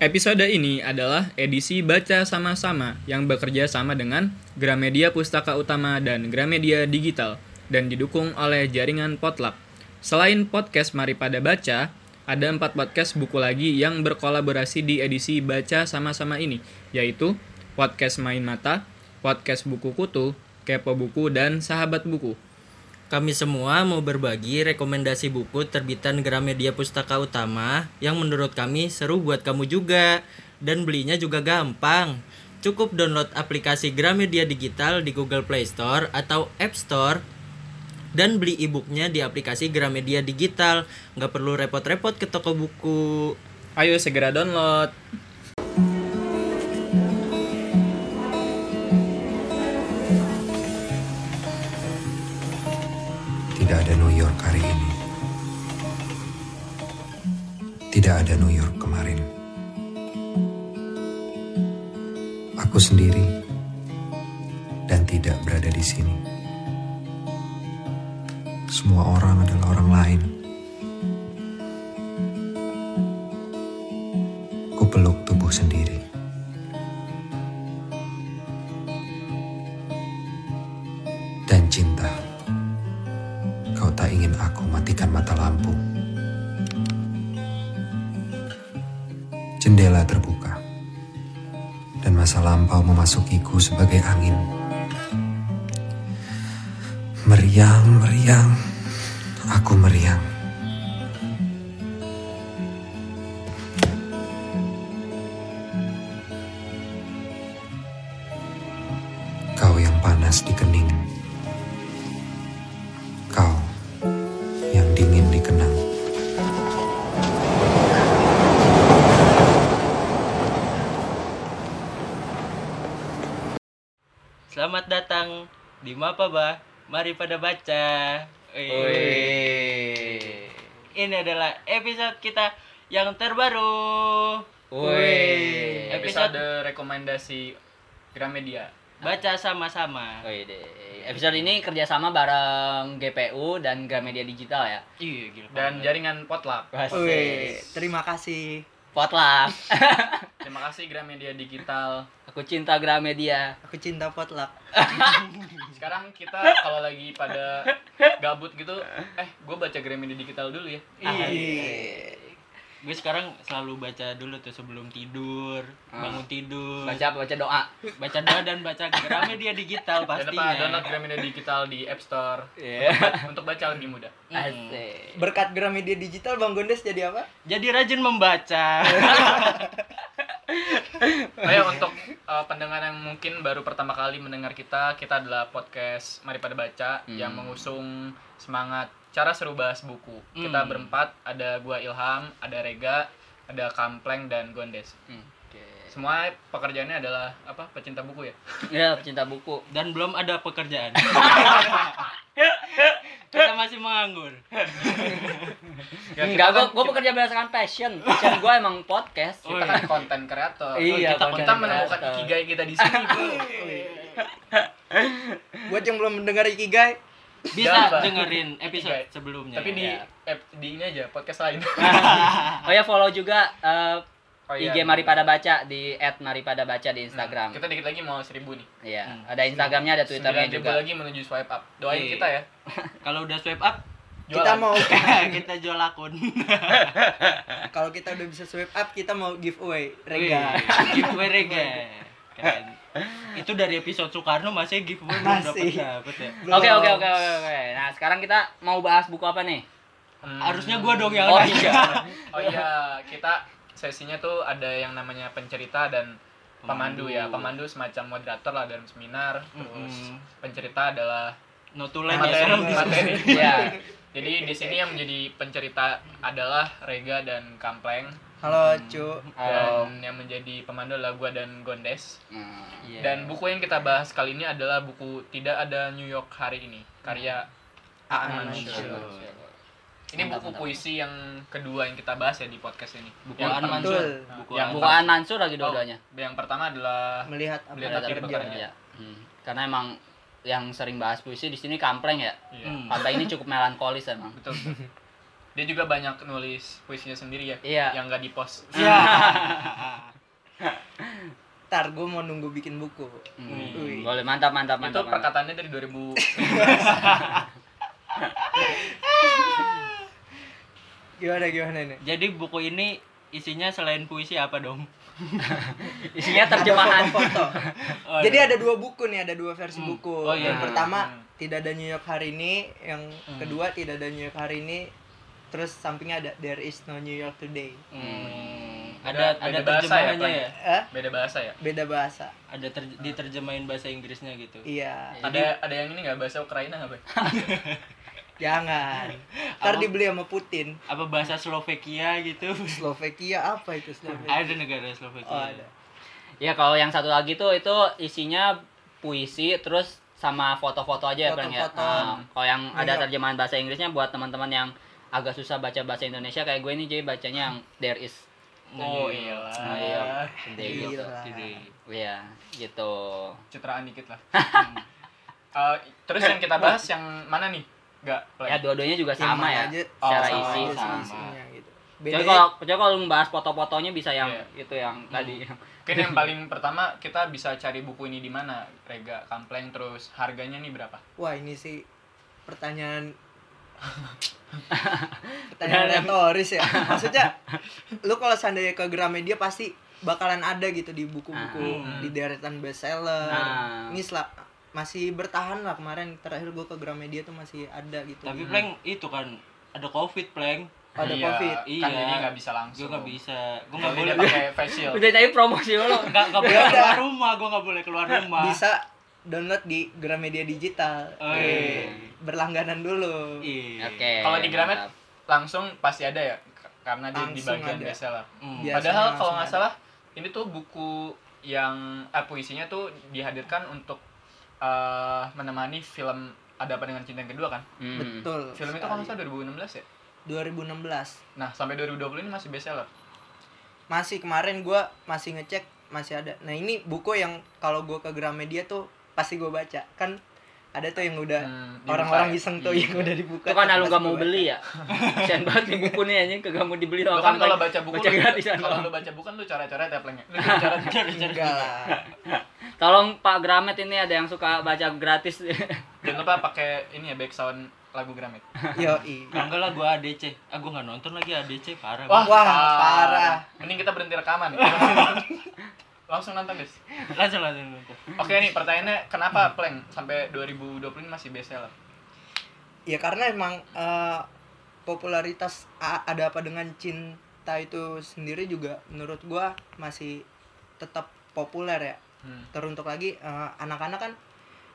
Episode ini adalah edisi Baca Sama-sama yang bekerja sama dengan Gramedia Pustaka Utama dan Gramedia Digital dan didukung oleh jaringan Potluck. Selain podcast Mari Pada Baca, ada empat podcast buku lagi yang berkolaborasi di edisi Baca Sama-sama ini, yaitu Podcast Main Mata, Podcast Buku Kutu, Kepo Buku, dan Sahabat Buku. Kami semua mau berbagi rekomendasi buku terbitan Gramedia Pustaka Utama yang menurut kami seru buat kamu juga dan belinya juga gampang. Cukup download aplikasi Gramedia Digital di Google Play Store atau App Store dan beli e-booknya di aplikasi Gramedia Digital. Nggak perlu repot-repot ke toko buku. Ayo segera download! Tidak ada New York kemarin. Aku sendiri dan tidak berada di sini. Semua orang adalah orang lain. Memasukiku sebagai angin. Meriang, meriang. Aku meriang. Pada baca. Wih. Ini adalah episode kita yang terbaru. Woi, Episode episode rekomendasi Gramedia. baca sama-sama. Wih, deh. episode ini kerjasama bareng GPU dan Gramedia Digital ya. Iya, gila. Dan jaringan Potluck. Wih, terima kasih. Potluck. Terima kasih Gramedia Digital. Aku cinta Gramedia. Aku cinta potluck. Sekarang kita kalau lagi pada gabut gitu, eh gue baca Gramedia Digital dulu ya. Iya. Gue sekarang selalu baca dulu tuh sebelum tidur, bangun tidur. Baca apa? Baca doa. baca doa dan baca Gramedia digital Jangan lupa pastinya. download Gramedia Digital di App Store. Iya. Untuk baca lebih mudah. Asik. Berkat Gramedia Digital Bang Gondes jadi apa? Jadi rajin membaca. Ayo untuk uh, pendengar yang mungkin baru pertama kali mendengar kita, kita adalah podcast Mari Pada Baca yang mengusung semangat cara seru bahas buku. Kita Hmm. berempat, ada gua Ilham, ada Rega, ada Kampleng dan Gondes. Hmm, Oke. Semua pekerjaannya adalah apa? Pecinta buku ya. Ya, pecinta buku. dan belum ada pekerjaan. Kita masih menganggur. Ya, Enggak, kita gua kan- gua bekerja berdasarkan passion. Passion gua emang podcast. kita kan konten kreator. Iya, kita, kita menemukan ikigai kita di sini. Buat yang belum mendengar Ikigai, Bisa Jangan, dengerin episode Ikigai. sebelumnya. Tapi di Ya. app di ini aja podcast lain. Oh ya, follow juga eh, Oh, iya. IG Mari Pada Baca di @maripada_baca di Instagram. Kita dikit lagi mau seribu nih. Iya, Hmm. ada Instagramnya, ada Twitternya 9.000 juga. lagi menuju swipe up. Doain Iya. kita ya. Kalau udah swipe up, kita Jualan. mau kita jual akun. kalau kita udah bisa swipe up, kita mau giveaway Rega. Giveaway Rega. Keren. Itu dari episode Soekarno masih giveaway belum dapat Masih. dapat ya. Oke oke oke oke. Nah sekarang kita mau bahas buku apa nih? Hmm. Harusnya gua dong yang Oh nanya. iya. Oh iya, kita sesinya tuh ada yang namanya pencerita dan pemandu, Pemandu. ya. Pemandu semacam moderator lah dalam seminar. Terus Mm-mm. pencerita adalah Notulen materi. ya. materi. Iya. Jadi di sini yang menjadi pencerita adalah Rega dan Kampleng Halo, Cu. Halo. dan yang menjadi pemandu adalah gua dan Gondes. Hmm. Iya. Dan buku yang kita bahas kali ini adalah buku Tidak Ada New York Hari Ini, karya Aan Aan Mansur. Ini Mantap, buku mantap. puisi yang kedua yang kita bahas ya di podcast ini. Buku yang Aan Mansur. Betul. Buku Yang Aan Buku An Mansur lagi Oh, dua-duanya. yang pertama adalah Melihat apa Melihat terjadi. bekerja. Iya. Hmm. Karena emang yang sering bahas puisi di sini kampleng ya. Iya. Hmm. Pantai ini cukup melankolis emang. betul. betul. Dia juga banyak nulis puisinya sendiri ya. Iya. Yang nggak di post. Ntar gue mau nunggu bikin buku. Hmm, boleh mantap mantap Itu mantap. mantap. perkataannya dari 2000 Gimana gimana nih? Jadi buku ini isinya selain puisi apa dong? Isinya terjemahan. Ada foto-foto. Oh, Jadi iya. ada dua buku nih, ada dua versi Hmm. buku. Oh, iya. Yang pertama Hmm. tidak ada New York hari ini, yang Hmm. kedua tidak ada New York hari ini. Terus sampingnya ada There is no New York today. Hmm, Beda- ada ada beda bahasa ya, terjemahannya ya? Eh, beda bahasa ya. beda bahasa. Ada ter- diterjemahin bahasa Inggrisnya gitu. Iya. Ada ada yang ini nggak bahasa Ukraina nggak, Bay? Jangan. Ntar Apa? dibeli sama Putin. Apa bahasa Slovakia gitu? Slovakia apa itu Slovakia? ada negara Slovakia. Oh, ada. Ya kalau yang satu lagi tuh itu isinya puisi terus sama foto-foto aja ya Bang ya. Foto-foto. Nah, kalau yang ada terjemahan bahasa Inggrisnya buat teman-teman yang agak susah baca bahasa Indonesia kayak gue ini jadi bacanya yang there is. Oh iya. Nah, iya. Gitu. Jadi, Iya, gitu. Citraan dikit lah. Eh, terus yang kita bahas yang mana nih? Nggak, Plan? Ya dua-duanya juga sama mana ya. aja, secara sama isi sama. isinya gitu. Bedanya kalau kecuali kalau membahas foto-fotonya bisa yang Iya. itu yang tadi. Mungkin yang paling pertama kita bisa cari buku ini di mana? Rega, Kampleng, terus harganya nih berapa? wah ini sih pertanyaan pertanyaan retoris ya. Maksudnya lu kalau seandainya ke Gramedia pasti bakalan ada gitu di buku-buku Ah. di deretan bestseller. Ah. Ini sel- masih bertahan lah kemarin terakhir gue ke Gramedia tuh masih ada gitu. tapi Pleng itu kan ada Covid, Pleng. ada Iya, covid. Kan Iya. jadi nggak bisa Gue langsung. nggak bisa. Gue Nggak boleh pakai face shield. Udah tadi promosi lo. Nggak boleh keluar rumah. Gue nggak boleh keluar rumah. Bisa download di Gramedia digital. Oh, Eh, iya. Berlangganan dulu. Iya. Oke. Kalau di Gramet mantap. langsung pasti ada ya karena di, di bagian ada. bestseller. Hmm. Biasanya Padahal kalau nggak salah ini tuh buku yang eh, puisinya tuh dihadirkan untuk eh, menemani film Ada apa dengan cinta yang kedua kan? Hmm. Betul. Film itu kalau nggak salah 2016 ya. 2016. Nah sampai 2020 ini masih bestseller. Masih kemarin gua masih ngecek masih ada. Nah, ini buku yang kalau gua ke Gramedia tuh pasti gua baca. Kan ada tuh yang udah Hmm, orang-orang ya? iseng tuh yang udah dibuka. Itu kan lu gak mau gua beli ya? Kasian banget nih buku nih anjing kagak mau dibeli sama kan kalau baca buku Baca lu- gratisan kalau lu baca buku kan lu cara-cara ya plengnya. Lu lah. Tolong Pak Gramet ini ada yang suka baca gratis. Jangan lupa pakai ini ya back sound lagu Gramet. Kalau enggak lah gue ADC. Ah gue nggak nonton lagi ADC parah. Wah, Wah. parah. Mending kita berhenti rekaman. Langsung nonton guys. Langsung langsung nonton. Oke nih pertanyaannya kenapa Pleng sampai 2020 ini masih bestseller? Ya karena emang eh, popularitas ada apa dengan cinta itu sendiri juga menurut gua masih tetap populer ya. Hmm. Teruntuk lagi eh, anak-anak kan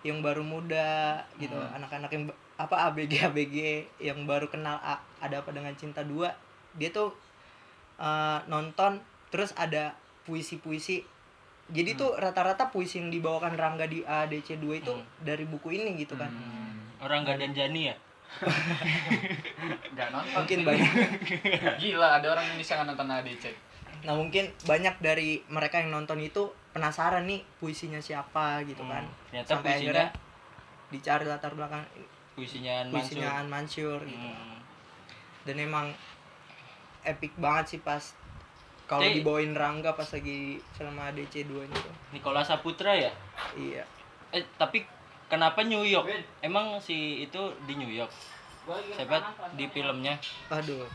yang baru muda gitu, Hmm. anak-anak yang apa ABG ABG yang baru kenal A- ada apa dengan cinta dua, dia tuh eh, nonton terus ada puisi-puisi. Jadi Hmm. tuh rata-rata puisi yang dibawakan Rangga di ADC 2 itu Hmm. dari buku ini gitu kan. Orang nggak danjani ya? Gak nonton. Mungkin sih. banyak Gila ada orang Indonesia nggak nonton ADC. Nah mungkin banyak dari mereka yang nonton itu penasaran nih puisinya siapa gitu Hmm. kan. Ternyata Sampai puisinya akhirnya dicari latar belakang puisinya Mansur. puisinya An Mansur gitu. Hmm. Dan emang epic banget sih pas kalau dibawain Rangga pas lagi film ADC 2 itu. Nikola Saputra ya? Iya. Eh tapi kenapa New York? Emang si itu di New York? Siapa di filmnya? Aduh.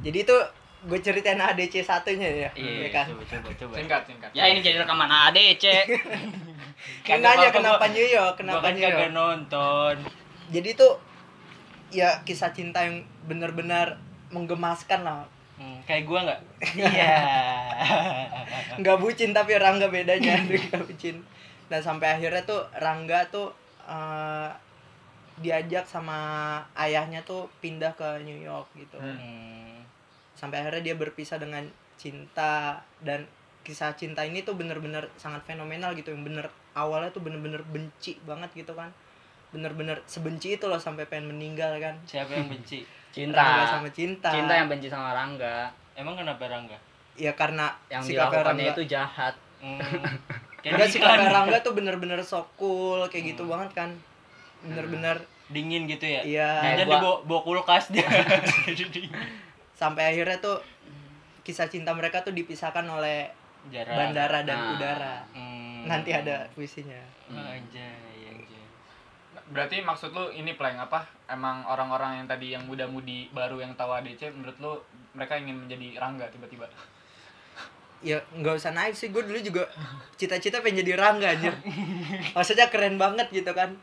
Jadi itu gue ceritain ADC satunya ya. Iya, ya kan. coba coba coba. Singkat singkat. Ya ini jadi rekaman ADC. Kan Kagak nanya apa-apa, kenapa New York? Kenapa kan New York? nonton. Jadi tuh ya kisah cinta yang benar-benar menggemaskan lah Hmm, kayak gua nggak? Iya. nggak bucin tapi Rangga bedanya nggak bucin dan sampai akhirnya tuh Rangga tuh eh, diajak sama ayahnya tuh pindah ke New York gitu Hmm. sampai akhirnya dia berpisah dengan cinta dan kisah cinta ini tuh bener-bener sangat fenomenal gitu yang bener awalnya tuh bener-bener benci banget gitu kan bener-bener sebenci itu loh sampai pengen meninggal kan Siapa yang benci? Cinta. Rangga sama cinta Cinta yang benci sama Rangga. Emang kenapa Rangga? ya karena Yang sikapnya dilakukannya Rangga itu jahat. Hmm. Enggak sih iklan. kakak Rangga tuh bener-bener so cool kayak gitu Hmm. banget kan bener-bener dingin gitu ya Iya. Jajan Gua- dibawa bawa kulkas dia sampai akhirnya tuh kisah cinta mereka tuh dipisahkan oleh Jarak. bandara dan Nah. udara Hmm. nanti ada puisinya Anjay, anjay. Berarti maksud lu ini plank apa? Emang orang-orang yang tadi yang muda-mudi baru yang tahu ADC menurut lu mereka ingin menjadi Rangga tiba-tiba? ya nggak usah naik sih gue dulu juga cita-cita pengen jadi rangga anjir maksudnya keren banget gitu kan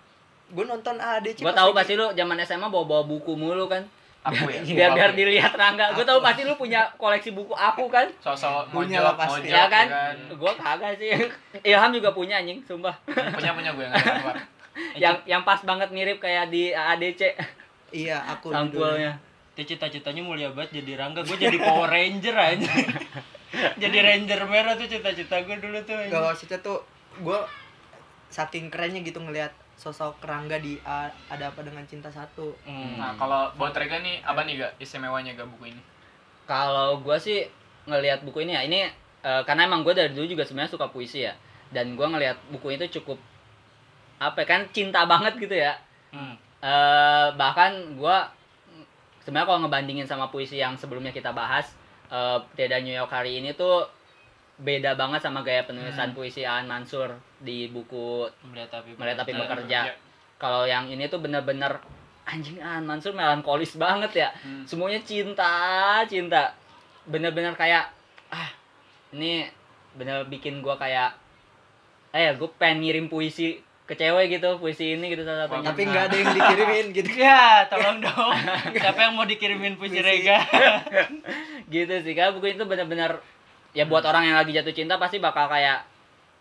gue nonton ADC Gue tahu pasti lu zaman SMA bawa-bawa buku mulu kan. Aku ya. biar biar Aku ya. dilihat Rangga. Gue tahu pasti lu punya koleksi buku aku kan. Sosok Punya lah pasti. mojok, Ya kan? Gue kagak sih. Ilham juga punya anjing, sumpah. Punya punya gue yang. yang yang pas banget mirip kayak di ADC iya aku dulu. sampulnya. Itu cita-citanya mulia banget jadi Rangga. Gue jadi Power Ranger aja. jadi Ranger merah tuh cita-cita gue dulu tuh. anjing. gak maksudnya tuh gue saking kerennya gitu ngelihat sosok rangga di A- ada apa dengan cinta satu Hmm. Nah, kalau buat Rega nih apa nih gak istimewanya gak buku ini? Kalau gue sih ngelihat buku ini ya, ini eh, karena emang gue dari dulu juga sebenarnya suka puisi ya, dan gue ngelihat buku itu cukup apa ya, kan cinta banget gitu ya. Hmm. Eh, bahkan gue sebenarnya kalau ngebandingin sama puisi yang sebelumnya kita bahas, eh Tiada New York hari ini tuh beda banget sama gaya penulisan puisi Aan Mansur di buku Melihat api. Melihat Api bekerja. Iya. Kalau yang ini tuh bener-bener anjing Aan Mansur melankolis banget ya. Hmm. Semuanya cinta, cinta. Bener-bener kayak ah ini bener bikin gua kayak eh gue pengen ngirim puisi ke cewek gitu, puisi ini gitu salah satunya. tapi nggak ada yang dikirimin gitu Ya, tolong dong. Siapa yang mau dikirimin puisi Rega? gitu sih kan buku itu bener-bener ya buat orang yang lagi jatuh cinta pasti bakal kayak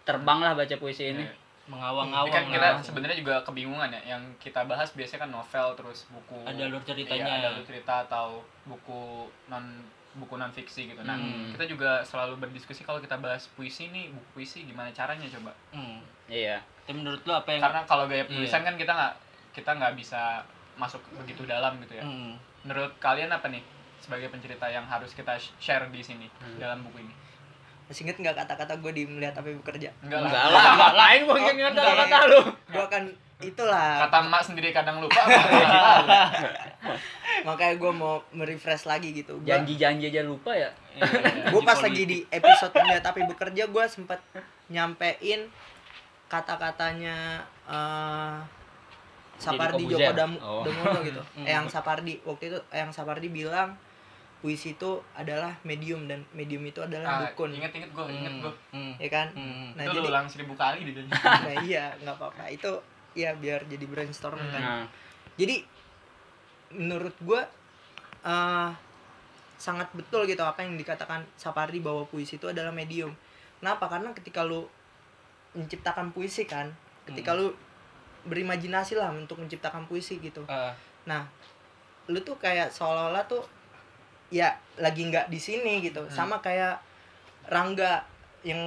terbang lah baca puisi ini. Iya. Mengawang-awang. kan kita sebenarnya juga kebingungan ya. Yang kita bahas biasanya kan novel terus buku. Ada alur ceritanya. Iya, ada alur cerita atau buku non buku non fiksi gitu. Nah, Hmm. kita juga selalu berdiskusi kalau kita bahas puisi nih, buku puisi gimana caranya coba. Hmm. Iya. Tapi menurut lu apa yang Karena kalau gaya Iya. penulisan kan kita nggak kita nggak bisa masuk begitu dalam gitu ya. Hmm. Menurut kalian apa nih sebagai pencerita yang harus kita share di sini Hmm. dalam buku ini? masih inget nggak kata-kata gue di melihat apa bekerja Enggak Enggak lah. lah, lain gua Oh, ingat enggak. kata lu. gue akan itulah Kata emak sendiri kadang lupa. makanya gue mau merefresh lagi gitu Gua- Janji-janji aja lupa ya. gue pas lagi di episode melihat tapi bekerja gue sempat nyampein kata-katanya eh Sapardi Deddy Djoko Corbuzier. Dam- Oh. Damono gitu eh, yang Sapardi waktu itu eh, yang Sapardi bilang puisi itu adalah medium dan medium itu adalah Ah, dukun Ingat-ingat gue, inget gue. Hmm. ya kan Hmm. nah itu jadi lu ulang seribu kali di dunia. nah iya nggak apa-apa itu ya biar jadi brainstorming kan. Nah, jadi menurut gue eh sangat betul gitu apa yang dikatakan Sapardi bahwa puisi itu adalah medium. Kenapa? Karena ketika lu menciptakan puisi kan ketika lu berimajinasi lah untuk menciptakan puisi gitu. Ah, nah lu tuh kayak seolah-olah tuh ya lagi nggak di sini gitu. Sama kayak Rangga yang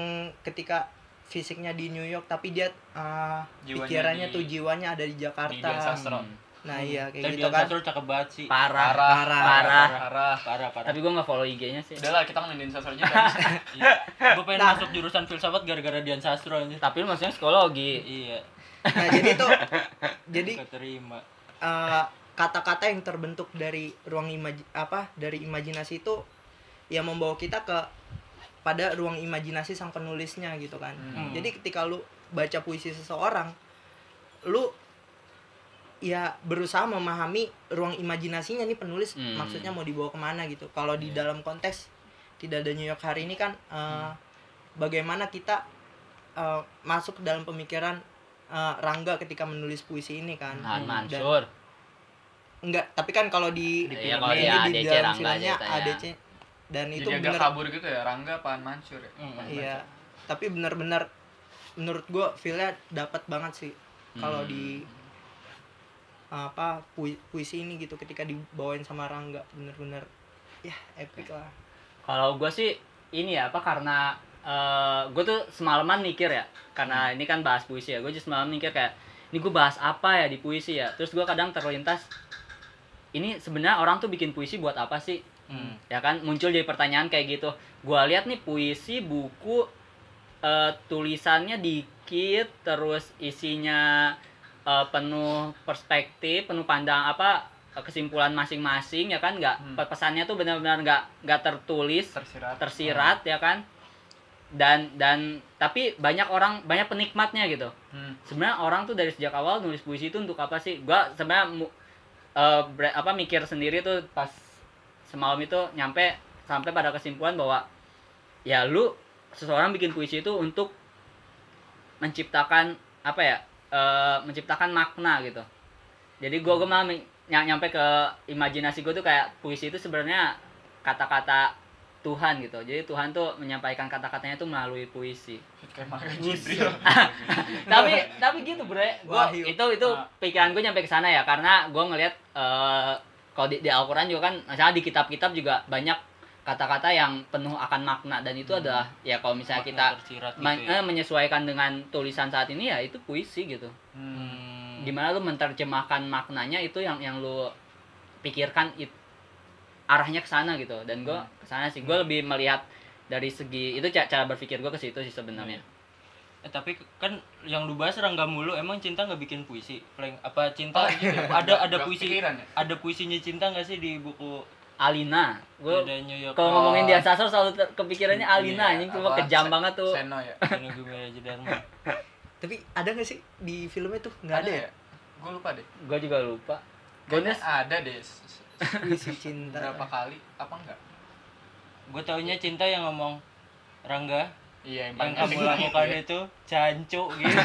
ketika fisiknya di New York tapi dia uh, Jiwanya pikirannya di- tuh jiwanya ada di Di Jakarta Dian Sastro. nah iya kayak Tapi gitu kan Sastro cakep banget sih. parah. Parah, Parah. Parah. Parah. Parah, parah. Tapi gua nggak follow IG-nya sih. Udah lah, kita ngomongin Sastro aja. Iya. Gue pengen Nah. masuk jurusan filsafat gara-gara Dian Sastro aja. Tapi lu maksudnya psikologi. Iya, nah jadi tuh jadi keterima. eh, kata-kata yang terbentuk dari ruang imaji apa dari imajinasi itu yang membawa kita ke pada ruang imajinasi sang penulisnya gitu kan Hmm. jadi ketika lu baca puisi seseorang lu ya berusaha memahami ruang imajinasinya nih penulis Hmm. maksudnya mau dibawa ke mana gitu kalau di Iya. dalam konteks tidak ada New York hari ini kan eh, bagaimana kita eh, masuk dalam pemikiran eh, Rangga ketika menulis puisi ini kan Dan- Mansur. Enggak, tapi kan kalau di Iya, filmnya kalau di ini di ADC dalam filmnya ceritanya. ADC dan itu Jadi agak bener. kabur gitu ya, Rangga Paan Mansur ya. Hmm. iya tapi bener-bener menurut gua feelnya dapat banget sih. Kalau Hmm. di apa pui- puisi ini gitu ketika dibawain sama Rangga bener-bener ya epic lah. Kalau gue sih ini ya apa karena gue tuh semalaman mikir ya karena ini kan bahas puisi ya gue just semalam mikir kayak ini gue bahas apa ya di puisi ya? Terus gue kadang terlintas ini sebenarnya orang tuh bikin puisi buat apa sih Hmm. ya kan muncul jadi pertanyaan kayak gitu. Gue lihat nih puisi buku eh, tulisannya dikit terus isinya eh, penuh perspektif penuh pandang apa kesimpulan masing-masing ya kan? Nggak Hmm. pesannya tuh benar-benar nggak nggak tertulis tersirat. tersirat ya kan? Dan dan tapi banyak orang banyak penikmatnya gitu. Hmm. sebenarnya orang tuh dari sejak awal nulis puisi itu untuk apa sih? Gua sebenarnya bre- apa mikir sendiri tuh pas semalam itu nyampe sampai pada kesimpulan bahwa ya lu seseorang bikin puisi itu untuk menciptakan apa ya eh, menciptakan makna gitu. Jadi gua gua malah nyampe ke imajinasi gue tuh kayak puisi itu sebenarnya kata-kata Tuhan gitu. Jadi Tuhan tuh menyampaikan kata-katanya tuh melalui puisi. Tapi tapi gitu bre. Gua itu itu Ah. pikiran gue nyampe ke sana ya karena gue ngelihat eh kalau di, di Al-Quran juga kan misalnya di kitab-kitab juga banyak kata-kata yang penuh akan makna. Dan itu adalah ya kalau misalnya kita tersirat gitu men- ya. eh, menyesuaikan dengan tulisan saat ini ya itu puisi gitu. Hmm. Hmm. gimana lu menerjemahkan maknanya itu yang yang lu pikirkan it, arahnya ke sana gitu. Dan gue ke sana sih. Gue lebih melihat dari segi itu ca- cara berpikir gue ke situ sih sebenarnya Eh, tapi kan yang lu bahas Rangga mulu emang cinta nggak bikin puisi? Plank, apa cinta ada ada Gak puisi ya? ada puisinya cinta nggak sih di buku Alina. Gue ada kalau ngomongin dia sasar selalu kepikirannya Alina Iya, anjing. Cuma apa, kejam Se- banget tuh. Seno ya? Tapi ada nggak sih di filmnya tuh? Nggak ada, ya? gue lupa deh. Gue juga lupa. Kayaknya Bonus ada deh. Puisi cinta. berapa kali? Apa enggak gue taunya cinta yang ngomong Rangga iya yang kamu penting lakukan ya. itu cancu gitu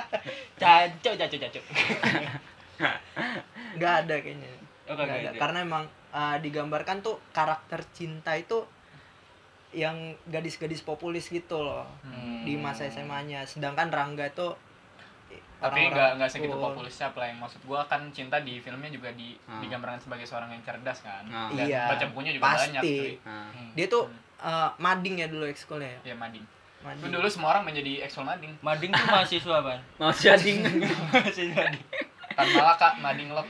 cancu cancu cancu Nggak ada kayaknya. oh Nggak kagak ada. ada Karena emang uh, digambarkan tuh karakter cinta itu yang gadis-gadis populis gitu loh Hmm. di masa SMA-nya. Sedangkan Rangga tuh tapi nggak nggak segitu populisnya apa yang maksud gua kan cinta di filmnya juga di Hmm. digambarkan sebagai seorang yang cerdas kan Ah. dan Iya, baca bukunya juga pasti. banyak cuy nah, Dia tuh uh, mading ya dulu ekskulnya ya. ya mading Mading. Lu dulu semua orang menjadi ekskul mading Mading tuh mahasiswa ban mau shading mahasiswa di Tan Malaka mading Wah,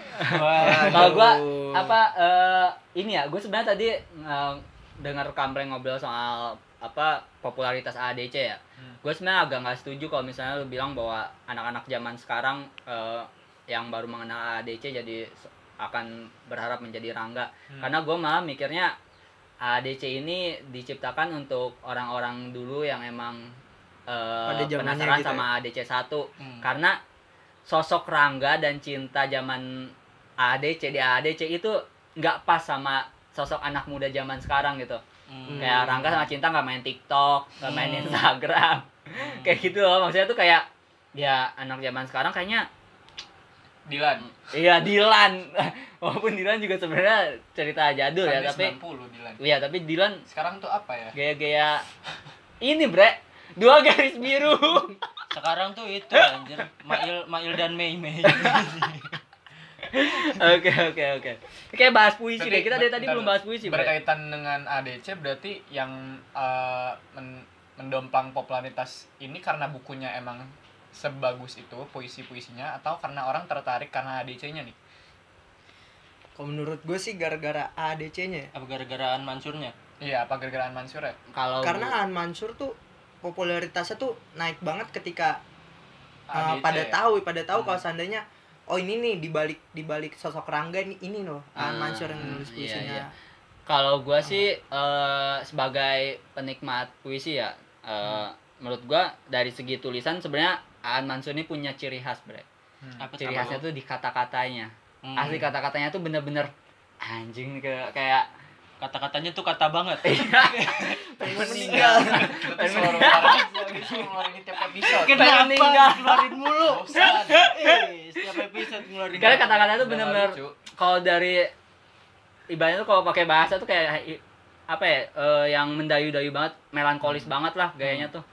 kalau gue Aduh. apa eh, ini ya gue sebenarnya tadi eh, dengar kampleng ngobrol soal apa popularitas ADC ya Hmm. gue sebenarnya agak nggak setuju kalau misalnya lu bilang bahwa anak-anak zaman sekarang eh, yang baru mengenal ADC jadi akan berharap menjadi rangga Hmm. karena gue malah mikirnya ADC ini diciptakan untuk orang-orang dulu yang emang zamannya penasaran gitu ya? sama ADC 1 Hmm. karena sosok Rangga dan cinta zaman ADC di ADC itu nggak pas sama sosok anak muda zaman sekarang gitu Hmm. kayak Rangga sama cinta nggak main TikTok nggak main Hmm. Instagram Hmm. kayak gitu loh maksudnya tuh kayak ya anak zaman sekarang kayaknya Dilan. Iya Dilan. Walaupun Dilan juga sebenarnya cerita jadul ya Kan tapi 90 Dilan. Iya tapi Dilan sekarang tuh apa ya? gaya-gaya ini bre. Dua garis biru. Sekarang tuh itu anjir. Mail Mail dan Mei Mei oke oke. Oke kayak bahas puisi Berarti deh. Kita dari tadi belum bahas puisi bre. Berkaitan dengan ADC berarti yang eh, men- mendomplang popularitas ini karena bukunya emang sebagus itu puisi-puisinya atau karena orang tertarik karena ADC-nya nih Kalau menurut gue sih gara-gara ADC-nya. ya. apa gara-garaan Mansurnya iya apa gara-gara Mansur ya kalau Karena Aan Mansur tuh popularitasnya tuh naik banget ketika uh, pada ya? tahu pada tahu Hmm. kalau seandainya oh ini nih dibalik dibalik sosok Rangga ini ini loh Aan Ah, Mansur yang nulis iya, puisinya. iya. kalau gua sih eh, sebagai penikmat puisi ya eh, menurut gua dari segi tulisan sebenarnya Aan Mansur ini punya ciri khas bre Hmm. apa ciri khasnya tuh di kata-katanya Hmm. asli kata-katanya tuh bener-bener anjing kayak kayak kata-katanya tuh kata banget pengen meninggal Berarti selalu ngeluarin tiap episode meninggal. mulu Bosan. Eh, setiap episode ngeluarin karena kata. kata-katanya tuh bener-bener kalau dari ibaratnya tuh kalau pakai bahasa tuh kayak apa ya eh, yang mendayu-dayu banget melankolis banget lah gayanya tuh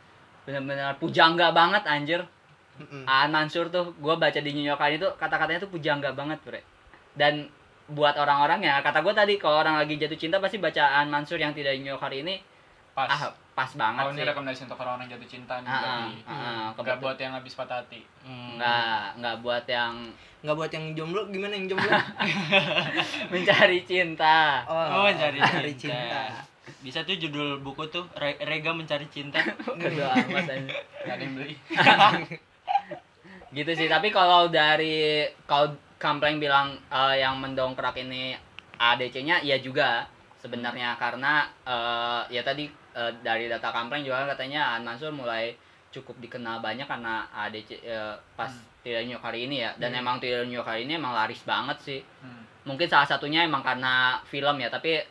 bener-bener pujangga banget anjir Mm-mm. Aan Mansur tuh gue baca di New York itu kata-katanya tuh pujangga banget bre dan buat orang-orang ya kata gue tadi kalau orang lagi jatuh cinta pasti baca Aan Mansur yang tidak di New York hari ini pas ah pas banget kalau ini sih rekomendasi untuk orang yang jatuh cinta nih Ah, ah, ah, nggak kebetul- buat yang habis patah hati Hmm. nggak nggak buat yang Nggak buat yang jomblo gimana yang jomblo? mencari cinta Oh, mencari mencari cinta. bisa tuh judul buku tuh Re- Rega mencari cinta amat aja. nggak ada yang beli gitu sih tapi kalau dari kalau Kampleng bilang eh, yang mendongkrak ini ADC-nya iya juga sebenarnya karena eh, ya tadi eh, dari data Kampleng juga katanya An Mansur mulai cukup dikenal banyak karena ADC eh, pas Tidak New York hari ini ya dan emang Tidak New York hari ini emang laris banget sih Hmm. mungkin salah satunya emang karena film ya tapi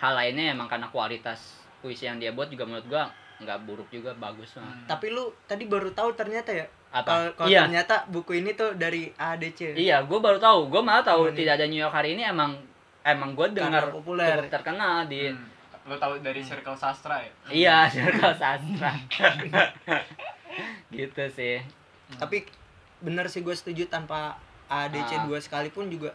hal lainnya emang karena kualitas puisi yang dia buat juga menurut gua nggak buruk juga bagus lah. Hmm. Tapi lu tadi baru tahu ternyata ya apa kalau iya ternyata buku ini tuh dari ADC. iya gue baru tahu gue malah tahu nih? tidak ada New York hari ini emang emang gue dengar populer. cukup terkenal di Hmm. Lo tahu dari circle sastra ya? iya circle sastra gitu sih Tapi bener sih gue setuju tanpa ADC Ah. dua sekalipun juga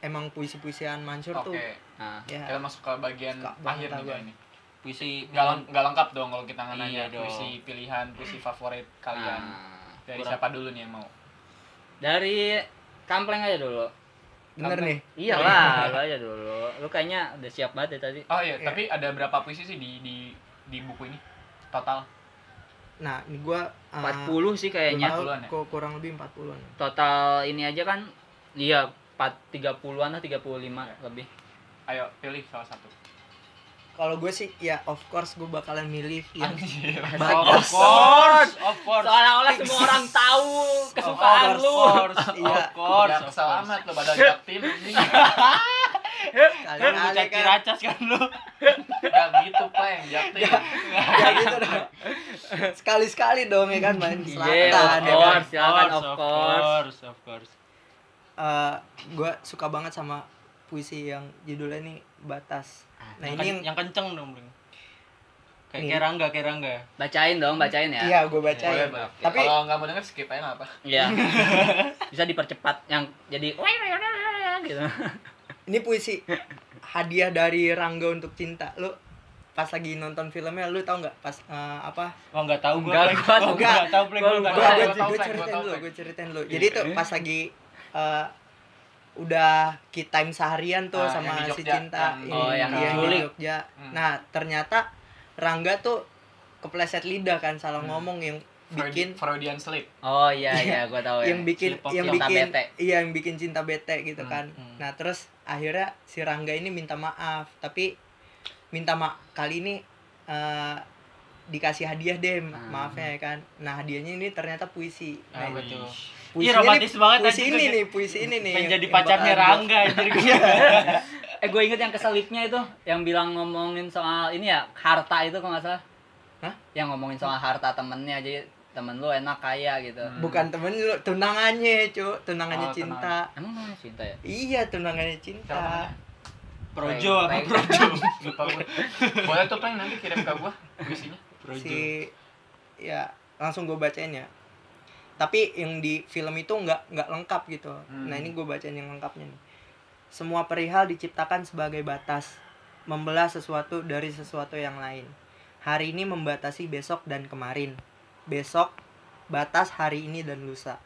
emang puisi-puisian Mansur Oke. tuh nah ya Kita masuk ke bagian Suka akhir gua. ini. puisi Nggak, leng- nggak lengkap dong kalau kita nanya Iya dong. puisi pilihan, puisi favorit kalian. nah, Dari kurang- siapa dulu nih yang mau? dari kampleng aja dulu bener Kampleng. nih. iya lah lu aja dulu lu kayaknya udah siap banget ya tadi Oh iya, Iya. tapi ada berapa puisi sih di di di buku ini? Total. Nah, ini gua uh, 40 sih kayaknya 40-an ya? kok kurang lebih 40-an. total ini aja kan iya 4 30-an lah 35 lebih Ayo pilih salah satu. Kalau gue sih ya of course gue bakalan milih yang Anjir. Of course, of course. seolah-olah semua orang tahu kesukaan Of lu course, iya. of course of kesel course. amat lo badan ini. Kan lu kan. racas kan lu Gak gitu, Pleng, jaktim. ya gitu dong. Sekali-sekali dong ya kan main Iya, selatan of ya kan. course. silakan, of of course. course of course Eh, gue suka banget sama puisi yang judulnya ini batas. Nah yang, ini yang yang kenceng dong Bling. kayak kayak Rangga kayak Rangga bacain dong bacain ya iya gue baca Boleh, ya. boleh. Tapi kalau nggak mau denger skip aja nggak apa. Iya. bisa dipercepat yang jadi gitu ini puisi hadiah dari Rangga untuk cinta. Lu pas lagi nonton filmnya lu tau nggak pas eh, apa oh nggak tahu gua Enggak, Bling. gua- Oh, enggak. nggak tahu Bling. Gua Gua nggak gue tahu. gue gua ceritain Frank. gue ceritain dulu jadi tuh pas lagi eh, udah key time seharian tuh Ah, sama si cinta Yang- Oh, yang iya, di. Jogja Hmm. nah ternyata Rangga tuh kepleset lidah kan salah Hmm. ngomong yang bikin Freudian slip. oh iya iya gua tahu ya yang bikin Slip of yang bikin bete. iya yang bikin cinta bete gitu Hmm, kan hmm. nah terus akhirnya si Rangga ini minta maaf tapi minta maaf kali ini eh, dikasih hadiah deh ma- Hmm. maafnya ya kan nah hadiahnya ini ternyata puisi Ah, nah, betul. puisi Ih, romantis banget puisi ini nih puisi ini nih pengen yang- jadi yang pacarnya Rangga eh gue inget yang keselipnya itu yang bilang ngomongin soal ini ya harta itu kalau nggak salah Hah? yang ngomongin soal harta temennya jadi temen lu enak kaya gitu Hmm. bukan temen lu tunangannya cu tunangannya Oh, cinta emang namanya cinta ya iya tunangannya cinta? Projo apa Projo Lupa gue. Boleh tuh Pleng nanti kirim ke gua puisinya. Projo si ya langsung gue bacain ya. Tapi yang di film itu nggak nggak lengkap gitu. Hmm. nah ini gue bacain yang lengkapnya nih. Semua perihal diciptakan sebagai batas membelah sesuatu dari sesuatu yang lain. Hari ini membatasi besok dan kemarin. Besok batas hari ini dan lusa.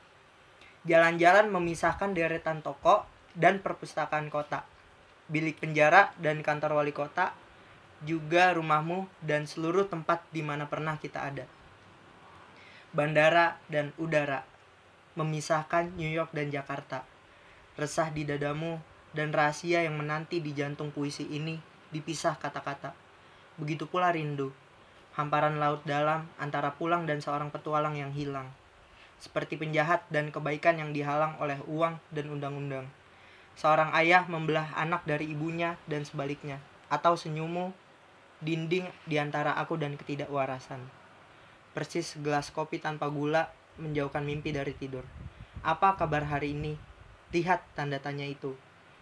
Jalan-jalan memisahkan deretan toko dan perpustakaan kota. Bilik penjara dan kantor wali kota juga rumahmu dan seluruh tempat di mana pernah kita ada. Bandara dan udara memisahkan New York dan Jakarta. Resah di dadamu dan rahasia yang menanti di jantung puisi ini dipisah kata-kata. Begitu pula rindu, hamparan laut dalam antara pulang dan seorang petualang yang hilang. Seperti penjahat dan kebaikan yang dihalang oleh uang dan undang-undang. Seorang ayah membelah anak dari ibunya dan sebaliknya. Atau senyummu dinding di antara aku dan ketidakwarasan. Persis segelas kopi tanpa gula menjauhkan mimpi dari tidur. Apa kabar hari ini? Lihat tanda tanya itu.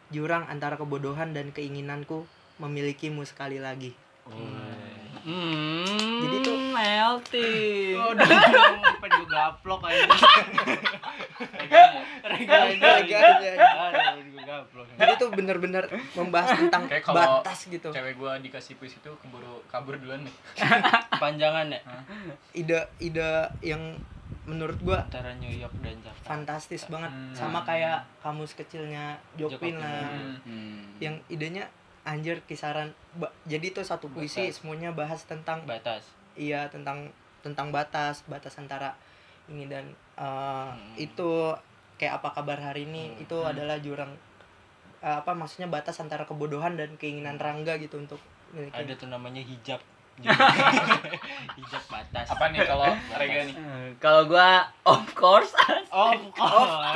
Jurang antara kebodohan dan keinginanku memilikimu sekali lagi. hmm Jadi tuh- melting Aduh, pengen gaplok aja. Reganya. Aduh, gue gaplok. Jadi tuh bener-bener membahas tentang Kayak batas gitu. Cewek gua dikasih puisi itu keburu kabur duluan nih. Panjangan ya Ide-ide yang menurut gua antara New York dan Jakarta. fantastis banget Hmm. sama kayak kamus kecilnya Jokpin lah. Hmm. Hmm. Yang idenya anjir kisaran ba- jadi tuh satu puisi Batas. semuanya bahas tentang Batas. iya tentang tentang batas batas antara ini dan eh, itu kayak apa kabar hari ini itu adalah jurang eh, apa maksudnya batas antara kebodohan dan keinginan Rangga gitu untuk miliki. ada tuh namanya hijab. Hijab batas. Apa nih kalau Rega nih? Eh, Kalau gua of course. Of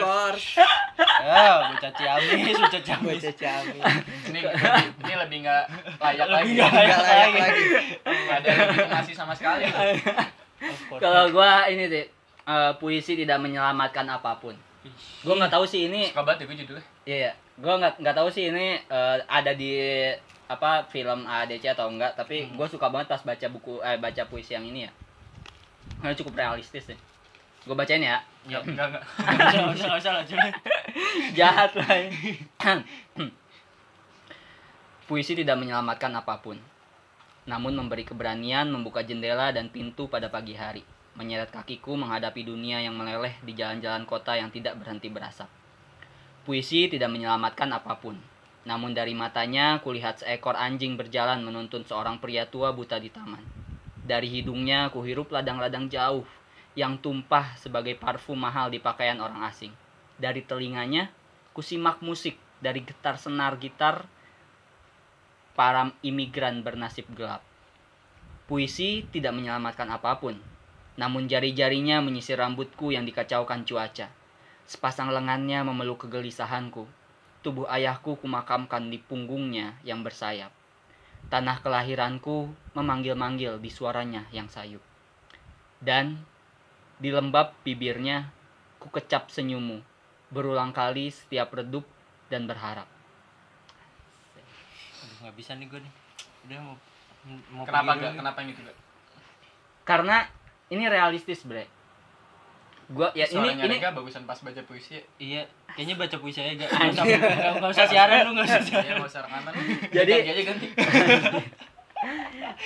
course, ya bocah ciamis bocah ciamis bocah Ciamis. ini lebih, ini lebih nggak layak lagi. nggak Nggak layak lagi. nggak ada legitimasi sama sekali. Of course. Kalau gua ini sih eh, puisi tidak menyelamatkan apa pun. Gua nggak tahu sih ini suka banget ya gue judulnya Iya, iya. gue nggak nggak tahu sih ini eh, ada di apa film ADC atau enggak, tapi gue suka banget pas baca buku eh baca puisi yang ini ya. Karena cukup realistis deh. Gue bacain ya. ya enggak enggak nggak usah usah. Jahat lah. Puisi tidak menyelamatkan apa pun. Namun memberi keberanian membuka jendela dan pintu pada pagi hari. Menyeret kakiku menghadapi dunia yang meleleh di jalan-jalan kota yang tidak berhenti berasap. Puisi tidak menyelamatkan apa pun. Namun dari matanya kulihat seekor anjing berjalan menuntun seorang pria tua buta di taman. Dari hidungnya kuhirup ladang-ladang jauh yang tumpah sebagai parfum mahal di pakaian orang asing. Dari telinganya kusimak musik dari getar senar gitar para imigran bernasib gelap. Puisi tidak menyelamatkan apa pun, namun jari-jarinya menyisir rambutku yang dikacaukan cuaca. Sepasang lengannya memeluk kegelisahanku. Tubuh ayahku kumakamkan di punggungnya yang bersayap. Tanah kelahiranku memanggil-manggil di suaranya yang sayu. Dan di lembab bibirnya ku kecap senyummu berulang kali setiap redup dan berharap. Aduh, nggak bisa nih gue nih udah mau mau kenapa dulu kenapa yang itu enggak Karena ini realistis, Bre. Gua ya ini suaranya ini Rega bagusan pas baca puisi iya kayaknya baca puisi aja gak nggak usah nggak- nggak usah siaran lu nggak usah ya siaran mau usah rekaman Jadi- ganti aja ganti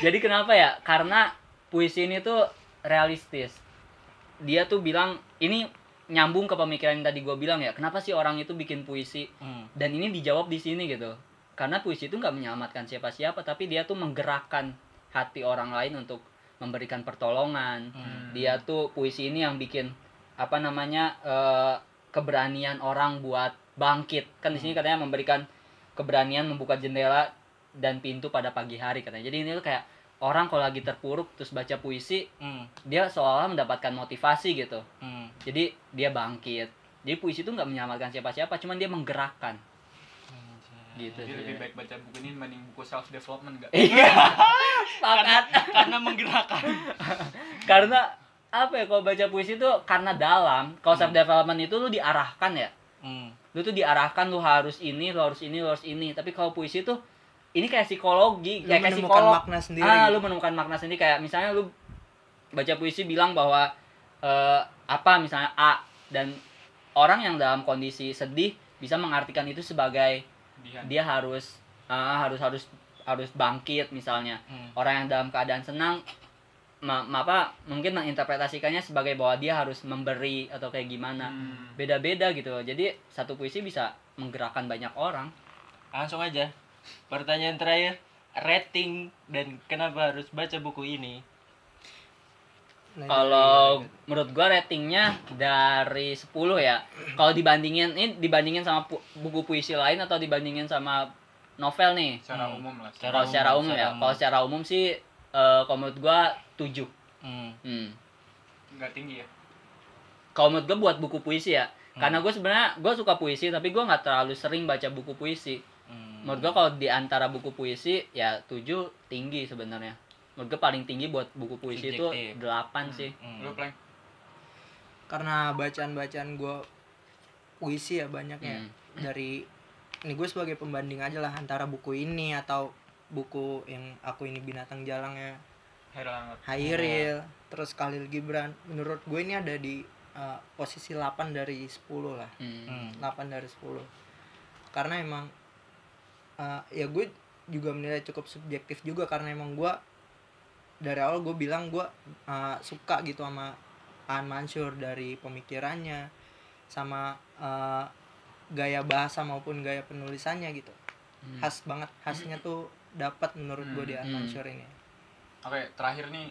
Jadi kenapa ya? Karena puisi ini tuh realistis. Dia tuh bilang ini nyambung ke pemikiran yang tadi gue bilang ya. Kenapa sih orang itu bikin puisi? Hmm. Dan ini dijawab di sini gitu. Karena puisi itu nggak menyelamatkan siapa-siapa, tapi dia tuh menggerakkan hati orang lain untuk memberikan pertolongan. Hmm. Dia tuh puisi ini yang bikin apa namanya eh, keberanian orang buat bangkit. Kan di sini katanya memberikan keberanian membuka jendela dan pintu pada pagi hari katanya. Jadi ini tuh kayak orang kalau lagi terpuruk terus baca puisi, Hmm. dia seolah mendapatkan motivasi gitu. Hmm. Jadi dia bangkit. Jadi puisi itu nggak menyelamatkan siapa-siapa, cuman dia menggerakkan. Gitu. jadi sih. lebih baik baca buku ini dibanding buku self development enggak Iya. Sepakat. karena menggerakkan karena apa ya kalau baca puisi itu karena dalam. Kalau self development itu lu diarahkan ya. hmm. Lu tuh diarahkan lu harus ini, lu harus ini, lu harus ini. Tapi kalau puisi tuh ini kayak psikologi, Lu kayak kayak menemukan psikolog. makna sendiri. Ah, lu menemukan makna sendiri kayak misalnya lu baca puisi bilang bahwa eh, apa misalnya A dan orang yang dalam kondisi sedih bisa mengartikan itu sebagai dia dia harus ah, harus harus harus bangkit misalnya. Hmm. Orang yang dalam keadaan senang ma- ma- apa mungkin menginterpretasikannya sebagai bahwa dia harus memberi atau kayak gimana. Hmm. Beda-beda gitu. Jadi satu puisi bisa menggerakkan banyak orang. langsung aja pertanyaan terakhir rating dan kenapa harus baca buku ini Kalau jadi- menurut gua ratingnya dari 10 ya. Kalau dibandingin ini dibandingin sama pu- buku puisi lain atau dibandingin sama novel nih. secara Hmm. umum lah Secara Kalau secara umum, umum ya. Kalau secara umum sih eh, kalau menurut gua 7. hmm. Hmm. nggak tinggi ya Kalau menurut gua buat buku puisi ya. Hmm. Karena gue sebenarnya gue suka puisi tapi gua nggak terlalu sering baca buku puisi. Hmm. Menurut gua kalau di antara buku puisi ya 7 tinggi sebenarnya. Menurut gua paling tinggi buat buku puisi itu Subjektif. 8 sih. Hmm. lu plank karena bacaan-bacaan gue puisi ya banyaknya Hmm. dari ini gue sebagai pembanding aja lah antara buku ini atau buku yang aku ini binatang jalangnya Hairil terus Khalil Gibran menurut gue ini ada di uh, posisi 8 dari 10 lah Hmm. Hmm. 8 dari 10 karena emang uh, ya gue juga menilai cukup subjektif juga karena emang gue dari awal gue bilang gue uh, suka gitu sama Aan Mansur dari pemikirannya sama uh, gaya bahasa maupun gaya penulisannya gitu. Hmm. khas banget khasnya tuh dapat menurut gue di Aan Hmm. Mansur ini. Oke terakhir nih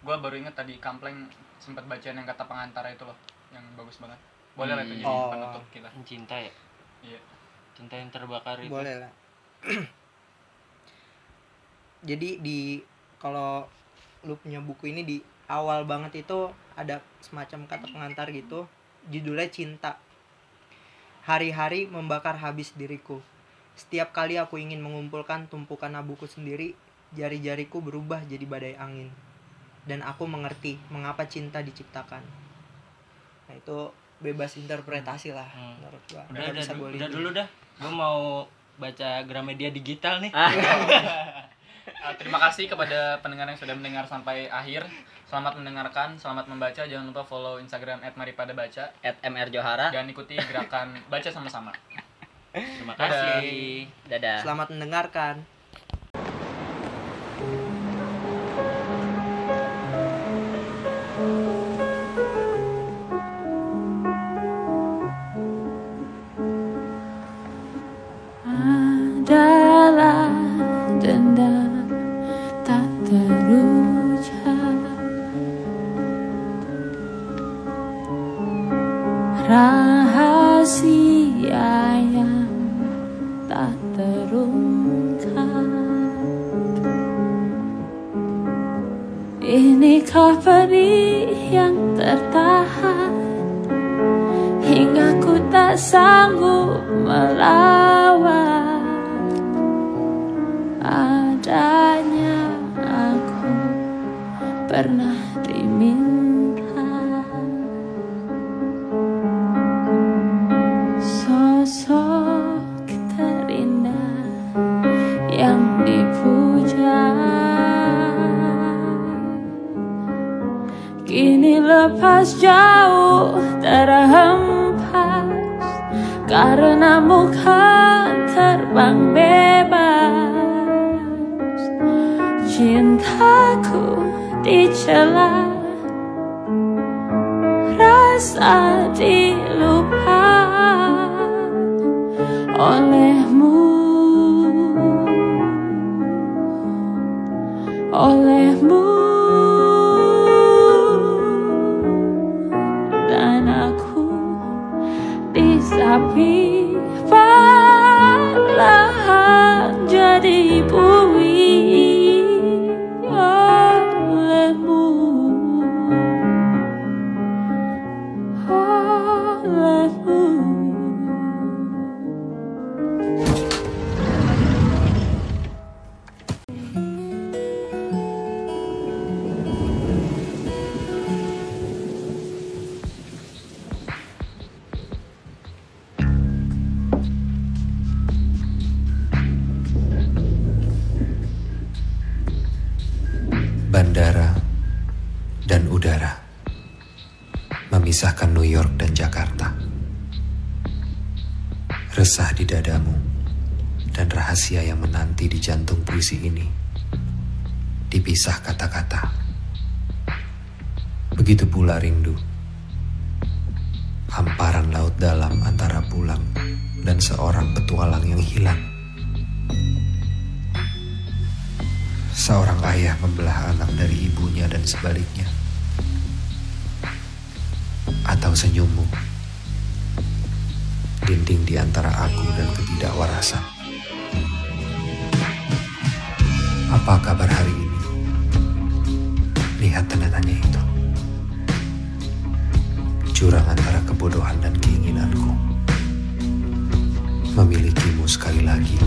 gue baru inget tadi Kampleng sempat bacain yang kata pengantara itu loh yang bagus banget. Boleh lah itu jadi Oh. penutup kita. Cinta ya? Iya. Cinta yang terbakar itu. Boleh lah. Jadi di kalau lu punya buku ini di awal banget itu ada semacam kata pengantar gitu. Judulnya cinta. Hari-hari membakar habis diriku. Setiap kali aku ingin mengumpulkan tumpukan abuku sendiri jari-jariku berubah jadi badai angin. Dan aku mengerti mengapa cinta diciptakan. Nah itu bebas interpretasi lah Hmm. menurut gua. Udah udah, bisa gua udah dulu dah. Gue mau baca Gramedia digital nih Uh, terima kasih kepada pendengar yang sudah mendengar sampai akhir. Selamat mendengarkan selamat membaca. Jangan lupa follow instagram @maripadabaca at mr johara dan ikuti gerakan baca sama-sama. Terima Dadah. kasih. Dadah. Selamat mendengarkan rahasia yang tak terungkap. Inikah pedih yang tertahan hingga ku tak sanggup melawan? Adanya aku pernah kini lepas jauh terhempas. Karena bukan terbang bebas. Cintaku dicela. Rasa dilupa olehmu. Olehmu dipisah kata-kata. Begitu pula rindu, hamparan laut dalam antara pulang dan seorang petualang yang hilang. Seorang ayah membelah anak dari ibunya dan sebaliknya. Atau senyummu. Dinding di antara aku dan ketidakwarasan. Apa kabar hari ini? Lihat tanda tanya itu. Jurang antara kebodohan dan keinginanku. Memilikimu sekali lagi.